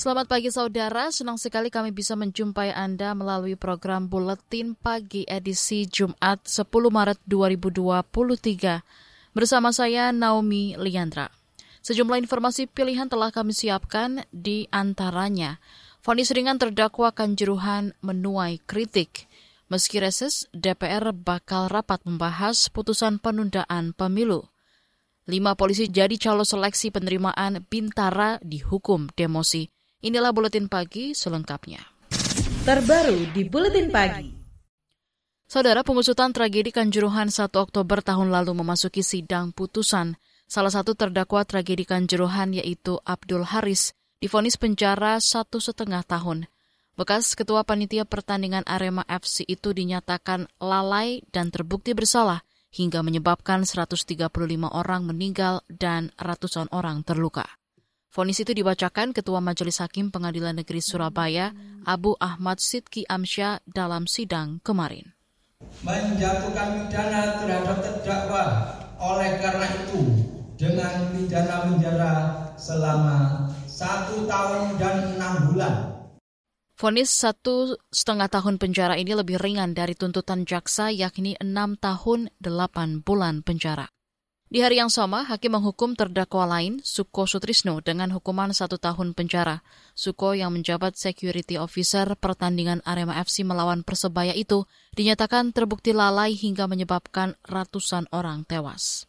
Selamat pagi saudara, senang sekali kami bisa menjumpai Anda melalui program Buletin Pagi edisi Jumat 10 Maret 2023. Bersama saya Naomi Liandra. Sejumlah informasi pilihan telah kami siapkan di antaranya. Fonis ringan terdakwa Kanjuruhan menuai kritik. Meski reses, DPR bakal rapat membahas putusan penundaan pemilu. Lima polisi jadi calon seleksi penerimaan Bintara dihukum demosi. Inilah buletin pagi selengkapnya. Terbaru di buletin pagi. Saudara pengusutan tragedi Kanjuruhan 1 Oktober tahun lalu memasuki sidang putusan. Salah satu terdakwa tragedi Kanjuruhan yaitu Abdul Haris difonis penjara satu setengah tahun. Bekas ketua panitia pertandingan Arema FC itu dinyatakan lalai dan terbukti bersalah hingga menyebabkan 135 orang meninggal dan ratusan orang terluka. Fonis itu dibacakan Ketua Majelis Hakim Pengadilan Negeri Surabaya, Abu Ahmad Sidki Amsyah dalam sidang kemarin. Menjatuhkan pidana terhadap terdakwa oleh karena itu dengan pidana penjara selama satu tahun dan enam bulan. Fonis satu setengah tahun penjara ini lebih ringan dari tuntutan jaksa yakni enam tahun delapan bulan penjara. Di hari yang sama, hakim menghukum terdakwa lain, Suko Sutrisno, dengan hukuman satu tahun penjara. Suko yang menjabat security officer pertandingan Arema FC melawan Persebaya itu dinyatakan terbukti lalai hingga menyebabkan ratusan orang tewas.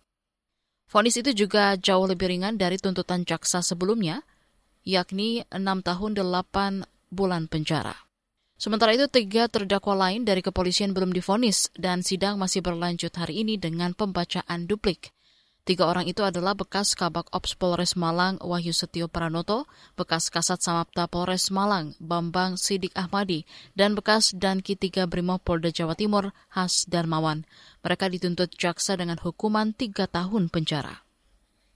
Fonis itu juga jauh lebih ringan dari tuntutan jaksa sebelumnya, yakni enam tahun delapan bulan penjara. Sementara itu, tiga terdakwa lain dari kepolisian belum difonis dan sidang masih berlanjut hari ini dengan pembacaan duplik. Tiga orang itu adalah bekas Kabak Ops Polres Malang Wahyu Setio Pranoto, bekas Kasat Samapta Polres Malang Bambang Sidik Ahmadi, dan bekas Danki 3 Brimob Polda Jawa Timur Has Darmawan. Mereka dituntut jaksa dengan hukuman tiga tahun penjara.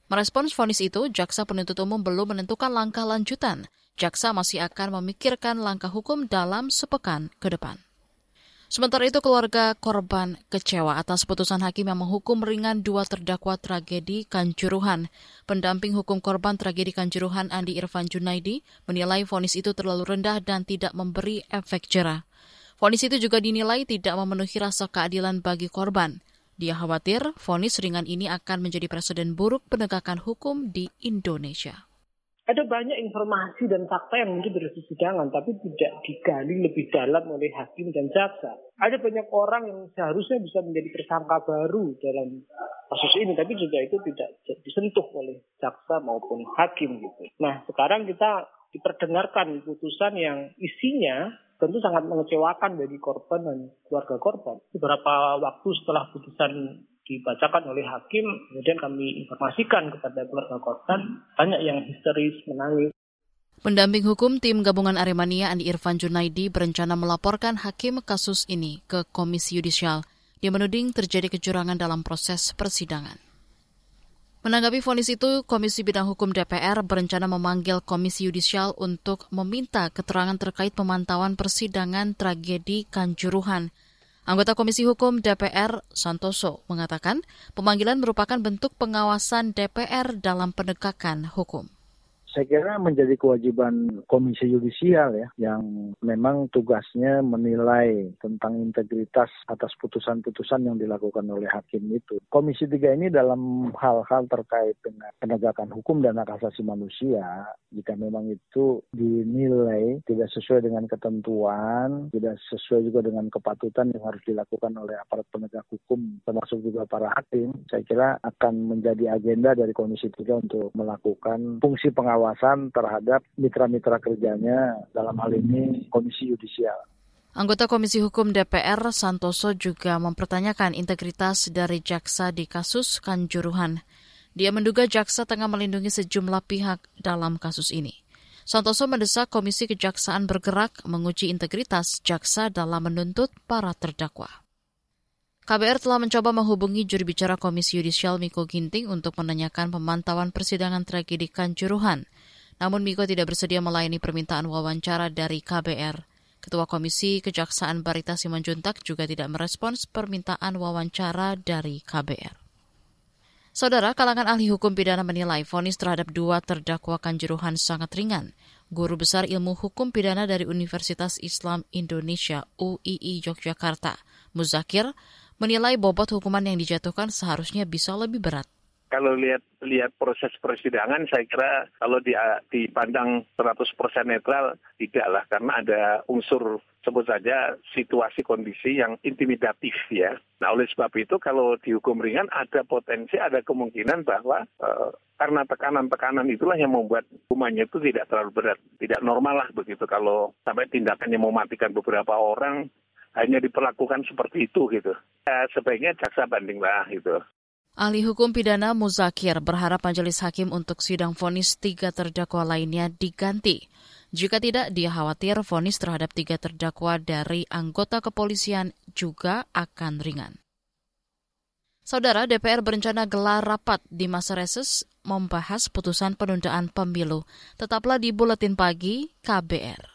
Merespons vonis itu, jaksa penuntut umum belum menentukan langkah lanjutan. Jaksa masih akan memikirkan langkah hukum dalam sepekan ke depan. Sementara itu keluarga korban kecewa atas putusan hakim yang menghukum ringan dua terdakwa tragedi Kanjuruhan. Pendamping hukum korban tragedi Kanjuruhan Andi Irfan Junaidi menilai vonis itu terlalu rendah dan tidak memberi efek jerah. Vonis itu juga dinilai tidak memenuhi rasa keadilan bagi korban. Dia khawatir vonis ringan ini akan menjadi presiden buruk penegakan hukum di Indonesia ada banyak informasi dan fakta yang mungkin dari persidangan tapi tidak digali lebih dalam oleh hakim dan jaksa. Ada banyak orang yang seharusnya bisa menjadi tersangka baru dalam kasus ini tapi juga itu tidak disentuh oleh jaksa maupun hakim gitu. Nah, sekarang kita diperdengarkan putusan yang isinya tentu sangat mengecewakan bagi korban dan keluarga korban. Beberapa waktu setelah putusan dibacakan oleh hakim, kemudian kami informasikan kepada keluarga korban, banyak yang histeris, menangis. Pendamping hukum tim gabungan Aremania Andi Irfan Junaidi berencana melaporkan hakim kasus ini ke Komisi Yudisial. Dia menuding terjadi kecurangan dalam proses persidangan. Menanggapi vonis itu, Komisi Bidang Hukum DPR berencana memanggil Komisi Yudisial untuk meminta keterangan terkait pemantauan persidangan tragedi Kanjuruhan – Anggota Komisi Hukum DPR Santoso mengatakan pemanggilan merupakan bentuk pengawasan DPR dalam penegakan hukum saya kira menjadi kewajiban Komisi Yudisial ya, yang memang tugasnya menilai tentang integritas atas putusan-putusan yang dilakukan oleh hakim itu. Komisi 3 ini dalam hal-hal terkait dengan penegakan hukum dan hak asasi manusia, jika memang itu dinilai tidak sesuai dengan ketentuan, tidak sesuai juga dengan kepatutan yang harus dilakukan oleh aparat penegak hukum, termasuk juga para hakim, saya kira akan menjadi agenda dari Komisi 3 untuk melakukan fungsi pengawasan pengawasan terhadap mitra-mitra kerjanya dalam hal ini Komisi Yudisial. Anggota Komisi Hukum DPR Santoso juga mempertanyakan integritas dari jaksa di kasus Kanjuruhan. Dia menduga jaksa tengah melindungi sejumlah pihak dalam kasus ini. Santoso mendesak Komisi Kejaksaan bergerak menguji integritas jaksa dalam menuntut para terdakwa. KBR telah mencoba menghubungi juri bicara Komisi Yudisial Miko Ginting untuk menanyakan pemantauan persidangan tragedi Kanjuruhan. Namun Miko tidak bersedia melayani permintaan wawancara dari KBR. Ketua Komisi Kejaksaan Barita Simanjuntak juga tidak merespons permintaan wawancara dari KBR. Saudara, kalangan ahli hukum pidana menilai vonis terhadap dua terdakwa Kanjuruhan sangat ringan. Guru Besar Ilmu Hukum Pidana dari Universitas Islam Indonesia UII Yogyakarta, Muzakir, menilai bobot hukuman yang dijatuhkan seharusnya bisa lebih berat. Kalau lihat lihat proses persidangan, saya kira kalau dia dipandang 100% netral, tidak lah, karena ada unsur sebut saja situasi kondisi yang intimidatif ya. Nah oleh sebab itu kalau dihukum ringan ada potensi, ada kemungkinan bahwa e, karena tekanan-tekanan itulah yang membuat hukumannya itu tidak terlalu berat, tidak normal lah begitu kalau sampai tindakannya mematikan beberapa orang hanya diperlakukan seperti itu gitu. Ya, sebaiknya jaksa bandinglah gitu. Ahli hukum pidana Muzakir berharap majelis hakim untuk sidang vonis tiga terdakwa lainnya diganti. Jika tidak, dia khawatir vonis terhadap tiga terdakwa dari anggota kepolisian juga akan ringan. Saudara DPR berencana gelar rapat di masa reses membahas putusan penundaan pemilu. Tetaplah di Buletin Pagi KBR.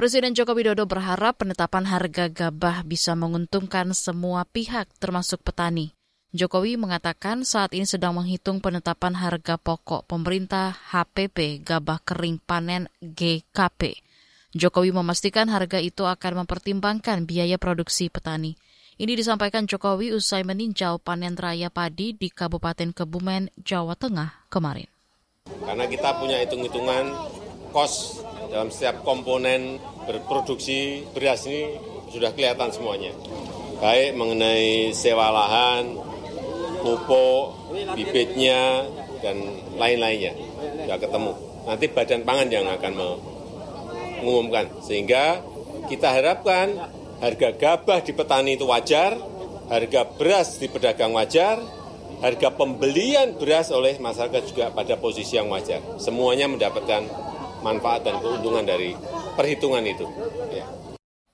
Presiden Joko Widodo berharap penetapan harga gabah bisa menguntungkan semua pihak termasuk petani. Jokowi mengatakan saat ini sedang menghitung penetapan harga pokok pemerintah HPP gabah kering panen GKP. Jokowi memastikan harga itu akan mempertimbangkan biaya produksi petani. Ini disampaikan Jokowi usai meninjau panen raya padi di Kabupaten Kebumen, Jawa Tengah kemarin. Karena kita punya hitung-hitungan kos dalam setiap komponen berproduksi beras ini sudah kelihatan semuanya. Baik mengenai sewa lahan, pupuk, bibitnya, dan lain-lainnya. Sudah ketemu. Nanti Badan Pangan yang akan mengumumkan. Sehingga kita harapkan harga gabah di petani itu wajar, harga beras di pedagang wajar, harga pembelian beras oleh masyarakat juga pada posisi yang wajar. Semuanya mendapatkan manfaat dan keuntungan dari perhitungan itu. Ya.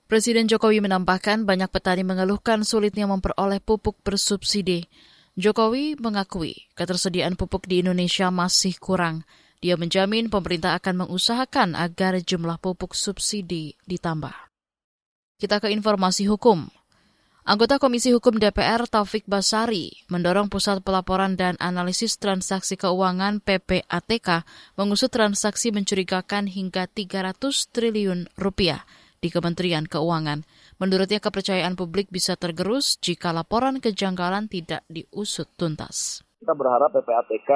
Presiden Jokowi menambahkan banyak petani mengeluhkan sulitnya memperoleh pupuk bersubsidi. Jokowi mengakui ketersediaan pupuk di Indonesia masih kurang. Dia menjamin pemerintah akan mengusahakan agar jumlah pupuk subsidi ditambah. Kita ke informasi hukum. Anggota Komisi Hukum DPR Taufik Basari mendorong Pusat Pelaporan dan Analisis Transaksi Keuangan PPATK mengusut transaksi mencurigakan hingga 300 triliun rupiah di Kementerian Keuangan. Menurutnya kepercayaan publik bisa tergerus jika laporan kejanggalan tidak diusut tuntas. Kita berharap PPATK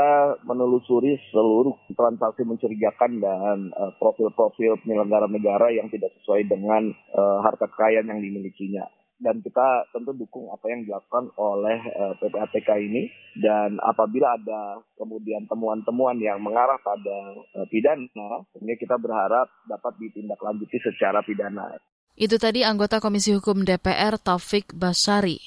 menelusuri seluruh transaksi mencurigakan dan uh, profil-profil penyelenggara negara yang tidak sesuai dengan uh, harta kekayaan yang dimilikinya dan kita tentu dukung apa yang dilakukan oleh uh, eh, PPATK ini dan apabila ada kemudian temuan-temuan yang mengarah pada uh, pidana, ini kita berharap dapat ditindaklanjuti secara pidana. Itu tadi anggota Komisi Hukum DPR Taufik Basari.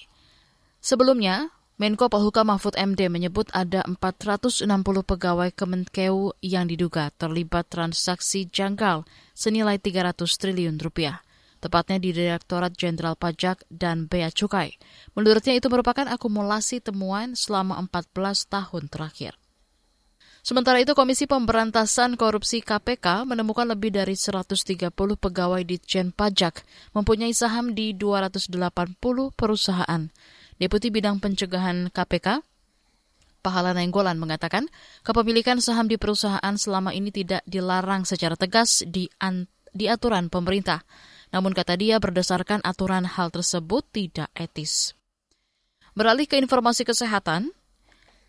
Sebelumnya, Menko Polhukam Mahfud MD menyebut ada 460 pegawai Kemenkeu yang diduga terlibat transaksi janggal senilai 300 triliun rupiah tepatnya di Direktorat Jenderal Pajak dan Bea Cukai. Menurutnya itu merupakan akumulasi temuan selama 14 tahun terakhir. Sementara itu, Komisi Pemberantasan Korupsi KPK menemukan lebih dari 130 pegawai di Jen Pajak mempunyai saham di 280 perusahaan. Deputi Bidang Pencegahan KPK, Pahala Nenggolan mengatakan, kepemilikan saham di perusahaan selama ini tidak dilarang secara tegas di, di aturan pemerintah. Namun kata dia berdasarkan aturan hal tersebut tidak etis. Beralih ke informasi kesehatan,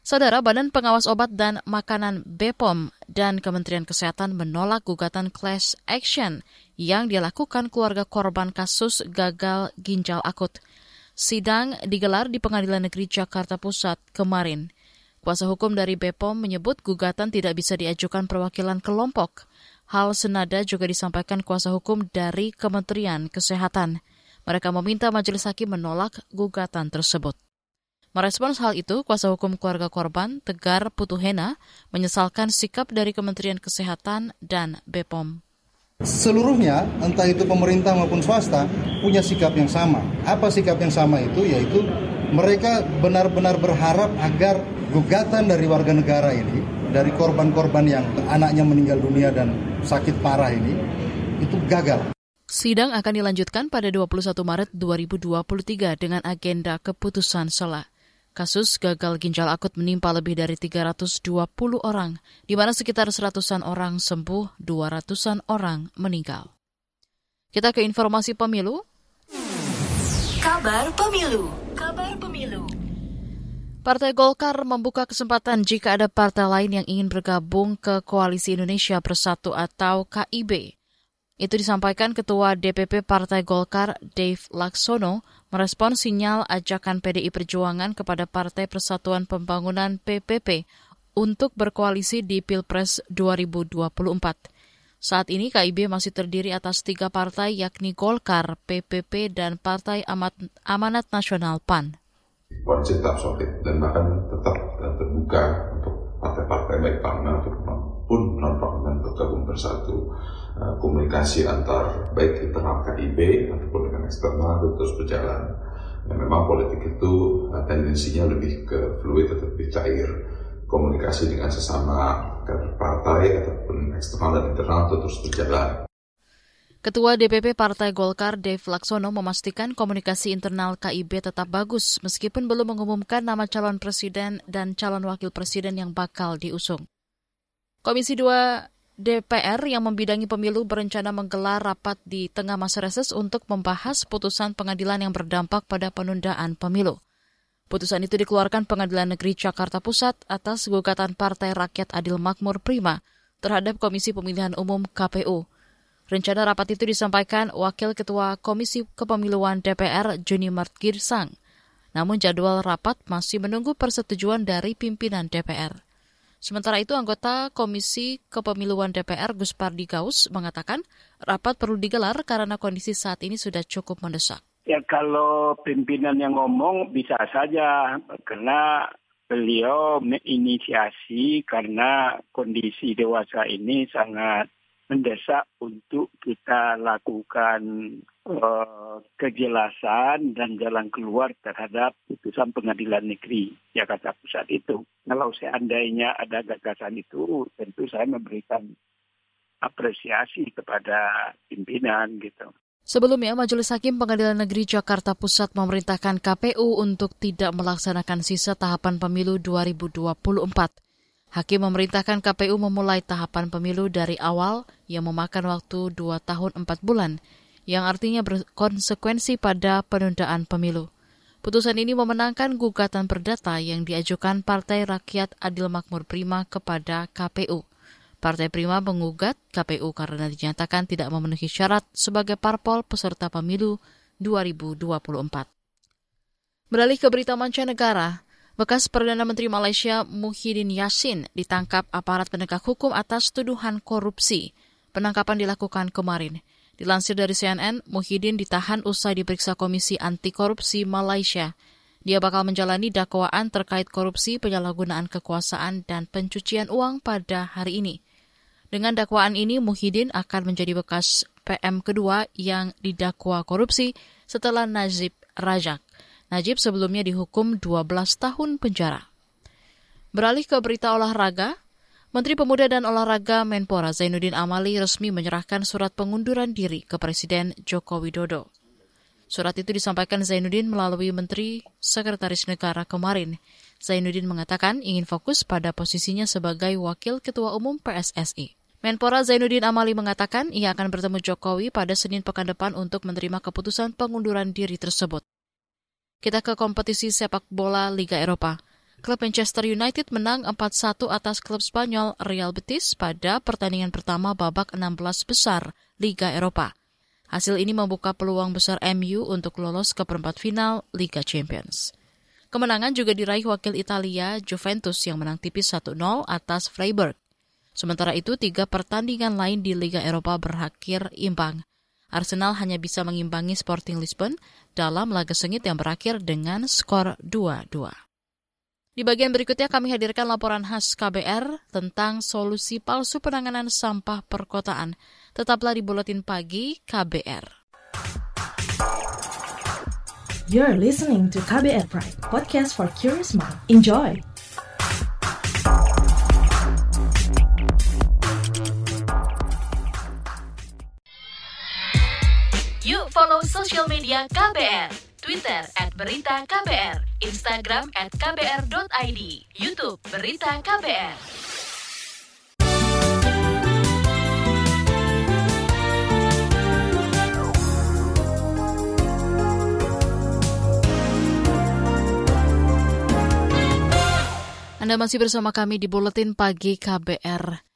Saudara Badan Pengawas Obat dan Makanan BPOM dan Kementerian Kesehatan menolak gugatan class action yang dilakukan keluarga korban kasus gagal ginjal akut. Sidang digelar di Pengadilan Negeri Jakarta Pusat kemarin. Kuasa hukum dari BPOM menyebut gugatan tidak bisa diajukan perwakilan kelompok. Hal senada juga disampaikan kuasa hukum dari Kementerian Kesehatan. Mereka meminta majelis hakim menolak gugatan tersebut. Merespons hal itu, kuasa hukum keluarga korban, Tegar Putuhena, menyesalkan sikap dari Kementerian Kesehatan dan BPOM. Seluruhnya, entah itu pemerintah maupun swasta, punya sikap yang sama. Apa sikap yang sama itu? Yaitu mereka benar-benar berharap agar gugatan dari warga negara ini, dari korban-korban yang anaknya meninggal dunia dan sakit parah ini, itu gagal. Sidang akan dilanjutkan pada 21 Maret 2023 dengan agenda keputusan selah. Kasus gagal ginjal akut menimpa lebih dari 320 orang, di mana sekitar seratusan orang sembuh, 200-an orang meninggal. Kita ke informasi pemilu. Kabar pemilu. Kabar pemilu. Partai Golkar membuka kesempatan jika ada partai lain yang ingin bergabung ke Koalisi Indonesia Bersatu atau KIB. Itu disampaikan Ketua DPP Partai Golkar Dave Laksono merespon sinyal ajakan PDI Perjuangan kepada Partai Persatuan Pembangunan PPP untuk berkoalisi di Pilpres 2024. Saat ini KIB masih terdiri atas tiga partai yakni Golkar, PPP, dan Partai Amat, Amanat Nasional PAN. Koalisi tetap solid dan bahkan tetap terbuka untuk partai-partai baik parlemen maupun non-parlemen bergabung bersatu Eh, komunikasi antar baik internal KIB ataupun dengan eksternal itu terus berjalan. Ya, memang politik itu uh, tendensinya lebih ke fluid atau lebih cair. Komunikasi dengan sesama kader partai ataupun eksternal dan internal itu terus berjalan. Ketua DPP Partai Golkar Dev Laksono memastikan komunikasi internal KIB tetap bagus meskipun belum mengumumkan nama calon presiden dan calon wakil presiden yang bakal diusung. Komisi 2 DPR yang membidangi pemilu berencana menggelar rapat di tengah masa reses untuk membahas putusan pengadilan yang berdampak pada penundaan pemilu. Putusan itu dikeluarkan Pengadilan Negeri Jakarta Pusat atas gugatan Partai Rakyat Adil Makmur Prima terhadap Komisi Pemilihan Umum KPU. Rencana rapat itu disampaikan Wakil Ketua Komisi Kepemiluan DPR Juni Mart Girsang. Namun jadwal rapat masih menunggu persetujuan dari pimpinan DPR. Sementara itu, anggota Komisi Kepemiluan DPR Gus Pardi Gaus mengatakan rapat perlu digelar karena kondisi saat ini sudah cukup mendesak. Ya kalau pimpinan yang ngomong bisa saja karena beliau menginisiasi karena kondisi dewasa ini sangat mendesak untuk kita lakukan uh, kejelasan dan jalan keluar terhadap putusan pengadilan negeri Jakarta Pusat itu. Kalau seandainya ada gagasan itu, tentu saya memberikan apresiasi kepada pimpinan gitu. Sebelumnya, Majelis Hakim Pengadilan Negeri Jakarta Pusat memerintahkan KPU untuk tidak melaksanakan sisa tahapan pemilu 2024. Hakim memerintahkan KPU memulai tahapan pemilu dari awal yang memakan waktu 2 tahun 4 bulan, yang artinya berkonsekuensi pada penundaan pemilu. Putusan ini memenangkan gugatan perdata yang diajukan Partai Rakyat Adil Makmur Prima kepada KPU. Partai Prima mengugat KPU karena dinyatakan tidak memenuhi syarat sebagai parpol peserta pemilu 2024. Beralih ke berita mancanegara, Bekas Perdana Menteri Malaysia Muhyiddin Yassin ditangkap aparat penegak hukum atas tuduhan korupsi. Penangkapan dilakukan kemarin. Dilansir dari CNN, Muhyiddin ditahan usai diperiksa Komisi Anti Korupsi Malaysia. Dia bakal menjalani dakwaan terkait korupsi, penyalahgunaan kekuasaan, dan pencucian uang pada hari ini. Dengan dakwaan ini, Muhyiddin akan menjadi bekas PM kedua yang didakwa korupsi setelah Najib Rajak. Najib sebelumnya dihukum 12 tahun penjara. Beralih ke berita olahraga, Menteri Pemuda dan Olahraga Menpora Zainuddin Amali resmi menyerahkan surat pengunduran diri ke Presiden Joko Widodo. Surat itu disampaikan Zainuddin melalui Menteri Sekretaris Negara kemarin. Zainuddin mengatakan ingin fokus pada posisinya sebagai Wakil Ketua Umum PSSI. Menpora Zainuddin Amali mengatakan ia akan bertemu Jokowi pada Senin pekan depan untuk menerima keputusan pengunduran diri tersebut. Kita ke kompetisi sepak bola Liga Eropa. Klub Manchester United menang 4-1 atas klub Spanyol Real Betis pada pertandingan pertama babak 16 besar Liga Eropa. Hasil ini membuka peluang besar MU untuk lolos ke perempat final Liga Champions. Kemenangan juga diraih wakil Italia Juventus yang menang tipis 1-0 atas Freiburg. Sementara itu, tiga pertandingan lain di Liga Eropa berakhir imbang. Arsenal hanya bisa mengimbangi Sporting Lisbon dalam laga sengit yang berakhir dengan skor 2-2. Di bagian berikutnya kami hadirkan laporan khas KBR tentang solusi palsu penanganan sampah perkotaan. Tetaplah di Buletin Pagi KBR. You're listening to KBR Pride, podcast for curious mind. Enjoy! Follow social media KBR. Twitter at Berita KBR, Instagram at KBR.id, Youtube Berita KBR. Anda masih bersama kami di Buletin Pagi KBR.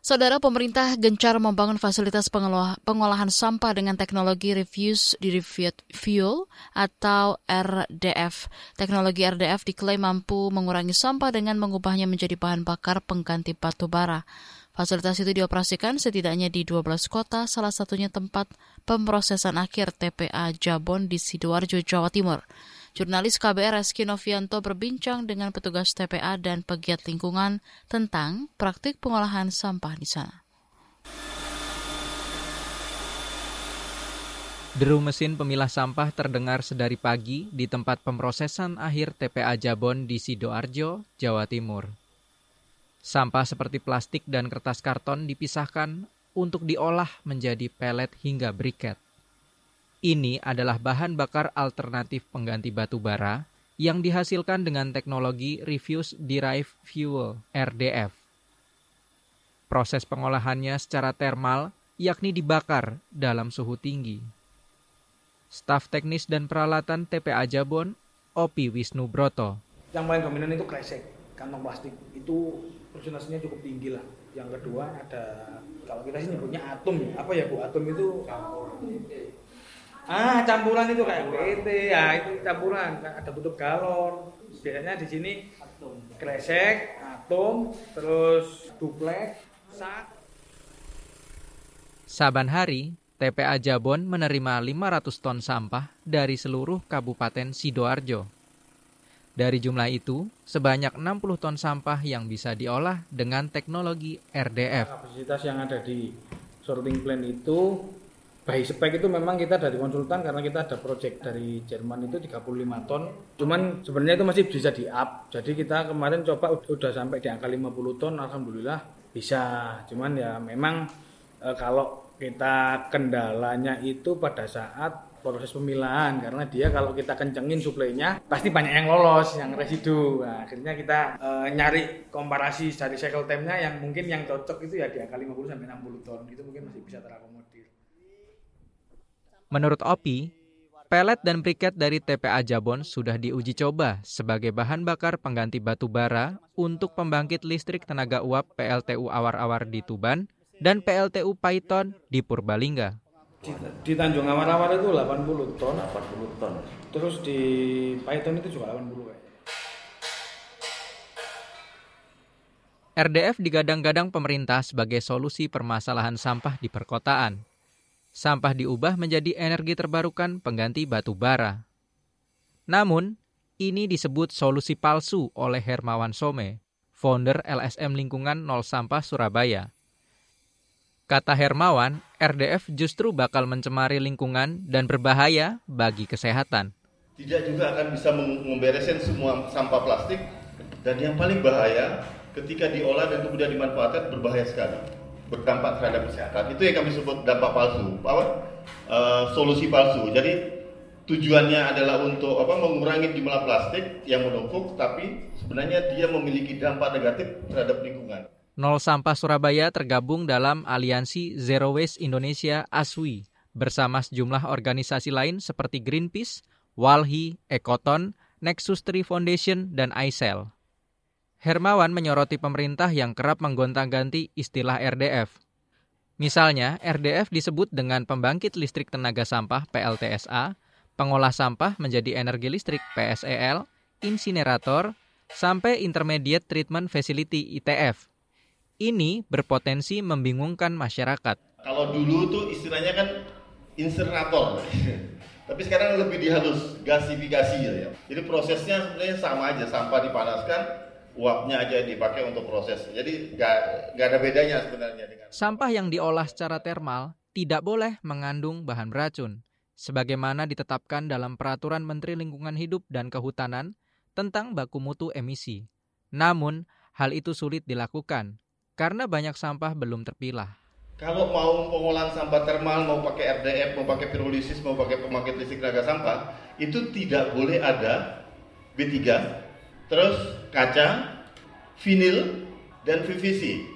Saudara pemerintah gencar membangun fasilitas pengolahan sampah dengan teknologi refuse derived fuel atau RDF. Teknologi RDF diklaim mampu mengurangi sampah dengan mengubahnya menjadi bahan bakar pengganti batu bara. Fasilitas itu dioperasikan setidaknya di 12 kota, salah satunya tempat pemrosesan akhir TPA Jabon di Sidoarjo, Jawa Timur. Jurnalis KBR Reski Novianto berbincang dengan petugas TPA dan pegiat lingkungan tentang praktik pengolahan sampah di sana. Deru mesin pemilah sampah terdengar sedari pagi di tempat pemrosesan akhir TPA Jabon di Sidoarjo, Jawa Timur. Sampah seperti plastik dan kertas karton dipisahkan untuk diolah menjadi pelet hingga briket. Ini adalah bahan bakar alternatif pengganti batu bara yang dihasilkan dengan teknologi Refuse Derived Fuel RDF. Proses pengolahannya secara termal yakni dibakar dalam suhu tinggi. Staf teknis dan peralatan TPA Jabon, Opi Wisnu Broto. Yang paling dominan itu kresek, kantong plastik. Itu persentasenya cukup tinggi lah. Yang kedua ada, kalau kita sih nyebutnya atom. Apa ya Bu? Atom itu Ah, campuran itu kayak PT ya, itu campuran. Ada tutup galon. Biasanya di sini kresek, atom, terus duplek, sak. Saban hari, TPA Jabon menerima 500 ton sampah dari seluruh Kabupaten Sidoarjo. Dari jumlah itu, sebanyak 60 ton sampah yang bisa diolah dengan teknologi RDF. Kapasitas yang ada di sorting plant itu by spek itu memang kita dari konsultan karena kita ada project dari Jerman itu 35 ton. Cuman sebenarnya itu masih bisa di up. Jadi kita kemarin coba udah sampai di angka 50 ton alhamdulillah bisa. Cuman ya memang e, kalau kita kendalanya itu pada saat proses pemilahan karena dia kalau kita kencengin suplainya pasti banyak yang lolos yang residu nah, akhirnya kita e, nyari komparasi dari cycle time-nya yang mungkin yang cocok itu ya di angka 50 sampai 60 ton itu mungkin masih bisa terakomodir Menurut Opi, pelet dan briket dari TPA Jabon sudah diuji coba sebagai bahan bakar pengganti batu bara untuk pembangkit listrik tenaga uap PLTU Awar-Awar di Tuban dan PLTU Python di Purbalingga. Di, di Tanjung Awar-Awar itu 80 ton. 80 ton. Terus di Python itu juga 80 kayak. RDF digadang-gadang pemerintah sebagai solusi permasalahan sampah di perkotaan sampah diubah menjadi energi terbarukan pengganti batu bara. Namun, ini disebut solusi palsu oleh Hermawan Some, founder LSM Lingkungan Nol Sampah Surabaya. Kata Hermawan, RDF justru bakal mencemari lingkungan dan berbahaya bagi kesehatan. Tidak juga akan bisa membereskan semua sampah plastik dan yang paling bahaya ketika diolah dan kemudian dimanfaatkan berbahaya sekali berdampak terhadap kesehatan. Itu yang kami sebut dampak palsu, apa? Uh, solusi palsu. Jadi tujuannya adalah untuk apa? Mengurangi jumlah plastik yang menumpuk, tapi sebenarnya dia memiliki dampak negatif terhadap lingkungan. Nol Sampah Surabaya tergabung dalam aliansi Zero Waste Indonesia ASWI bersama sejumlah organisasi lain seperti Greenpeace, Walhi, Ekoton, Nexus Tree Foundation, dan ICEL. Hermawan menyoroti pemerintah yang kerap menggonta-ganti istilah RDF. Misalnya, RDF disebut dengan pembangkit listrik tenaga sampah PLTSA, pengolah sampah menjadi energi listrik PSEL, insinerator, sampai Intermediate Treatment Facility ITF. Ini berpotensi membingungkan masyarakat. Kalau dulu tuh istilahnya kan insinerator. Tapi sekarang lebih dihalus, gasifikasi ya. Jadi prosesnya sebenarnya sama aja, sampah dipanaskan, uapnya aja dipakai untuk proses. Jadi nggak nggak ada bedanya sebenarnya dengan sampah yang diolah secara termal tidak boleh mengandung bahan beracun, sebagaimana ditetapkan dalam Peraturan Menteri Lingkungan Hidup dan Kehutanan tentang baku mutu emisi. Namun, hal itu sulit dilakukan karena banyak sampah belum terpilah. Kalau mau pengolahan sampah termal, mau pakai RDF, mau pakai pirolisis, mau pakai pembangkit listrik tenaga sampah, itu tidak boleh ada B3, terus kaca, vinil, dan PVC.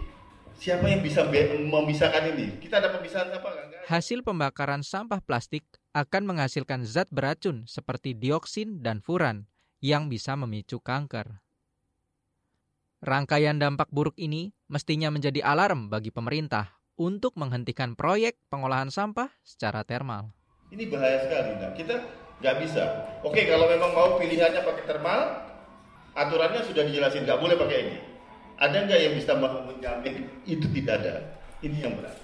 Siapa yang bisa memisahkan ini? Kita ada pemisahan apa? Enggak? Hasil pembakaran sampah plastik akan menghasilkan zat beracun seperti dioksin dan furan yang bisa memicu kanker. Rangkaian dampak buruk ini mestinya menjadi alarm bagi pemerintah untuk menghentikan proyek pengolahan sampah secara termal. Ini bahaya sekali. Nah, kita nggak bisa. Oke, kalau memang mau pilihannya pakai termal, aturannya sudah dijelasin, nggak boleh pakai ini. Ada nggak yang bisa menjamin itu tidak ada? Ini yang berat.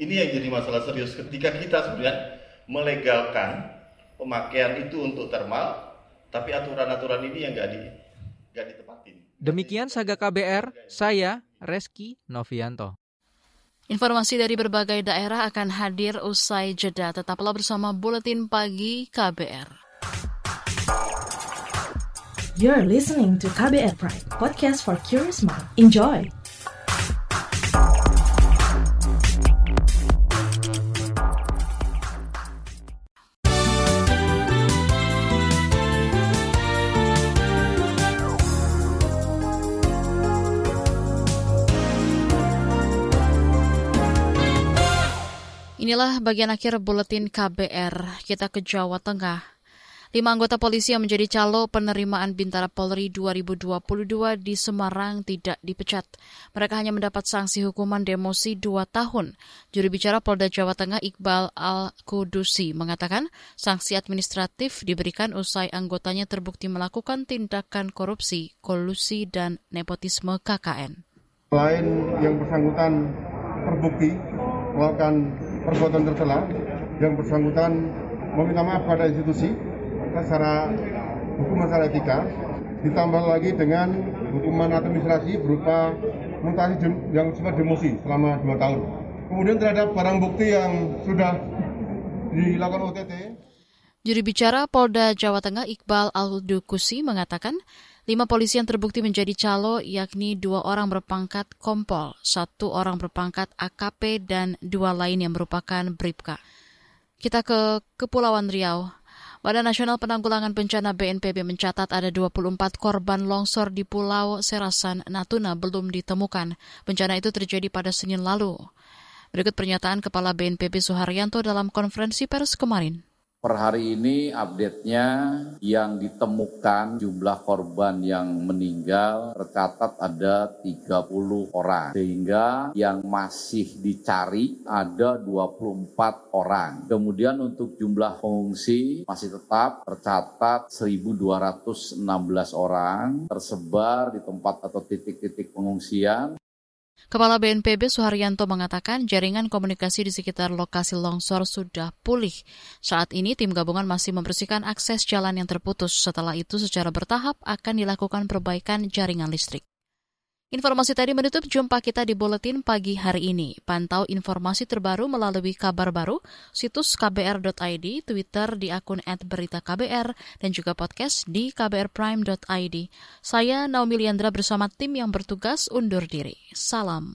Ini yang jadi masalah serius ketika kita sebenarnya melegalkan pemakaian itu untuk termal, tapi aturan-aturan ini yang nggak di nggak ditepatin. Demikian Saga KBR, saya Reski Novianto. Informasi dari berbagai daerah akan hadir usai jeda. Tetaplah bersama Buletin Pagi KBR. You're listening to KBR Pride, podcast for curious mind. Enjoy! Inilah bagian akhir buletin KBR. Kita ke Jawa Tengah. Lima anggota polisi yang menjadi calo penerimaan Bintara Polri 2022 di Semarang tidak dipecat. Mereka hanya mendapat sanksi hukuman demosi dua tahun. Juru bicara Polda Jawa Tengah Iqbal Al-Kudusi mengatakan sanksi administratif diberikan usai anggotanya terbukti melakukan tindakan korupsi, kolusi, dan nepotisme KKN. Selain yang bersangkutan terbukti melakukan perbuatan tercela yang bersangkutan meminta maaf pada institusi secara hukum masalah etika ditambah lagi dengan hukuman administrasi berupa mutasi yang sifat demosi selama dua tahun. Kemudian terhadap barang bukti yang sudah dilakukan OTT. Juri bicara Polda Jawa Tengah Iqbal Al-Dukusi mengatakan Lima polisi yang terbukti menjadi calo yakni dua orang berpangkat kompol, satu orang berpangkat AKP, dan dua lain yang merupakan bribka. Kita ke Kepulauan Riau. Badan Nasional Penanggulangan Bencana BNPB mencatat ada 24 korban longsor di Pulau Serasan, Natuna belum ditemukan. Bencana itu terjadi pada Senin lalu. Berikut pernyataan Kepala BNPB Suharyanto dalam konferensi pers kemarin. Per hari ini update-nya yang ditemukan jumlah korban yang meninggal tercatat ada 30 orang. Sehingga yang masih dicari ada 24 orang. Kemudian untuk jumlah pengungsi masih tetap tercatat 1.216 orang tersebar di tempat atau titik-titik pengungsian. Kepala BNPB Suharyanto mengatakan jaringan komunikasi di sekitar lokasi longsor sudah pulih. Saat ini tim gabungan masih membersihkan akses jalan yang terputus. Setelah itu secara bertahap akan dilakukan perbaikan jaringan listrik. Informasi tadi menutup jumpa kita di Buletin Pagi hari ini. Pantau informasi terbaru melalui kabar baru, situs kbr.id, Twitter di akun @beritaKBR, dan juga podcast di kbrprime.id. Saya Naomi Liandra bersama tim yang bertugas undur diri. Salam.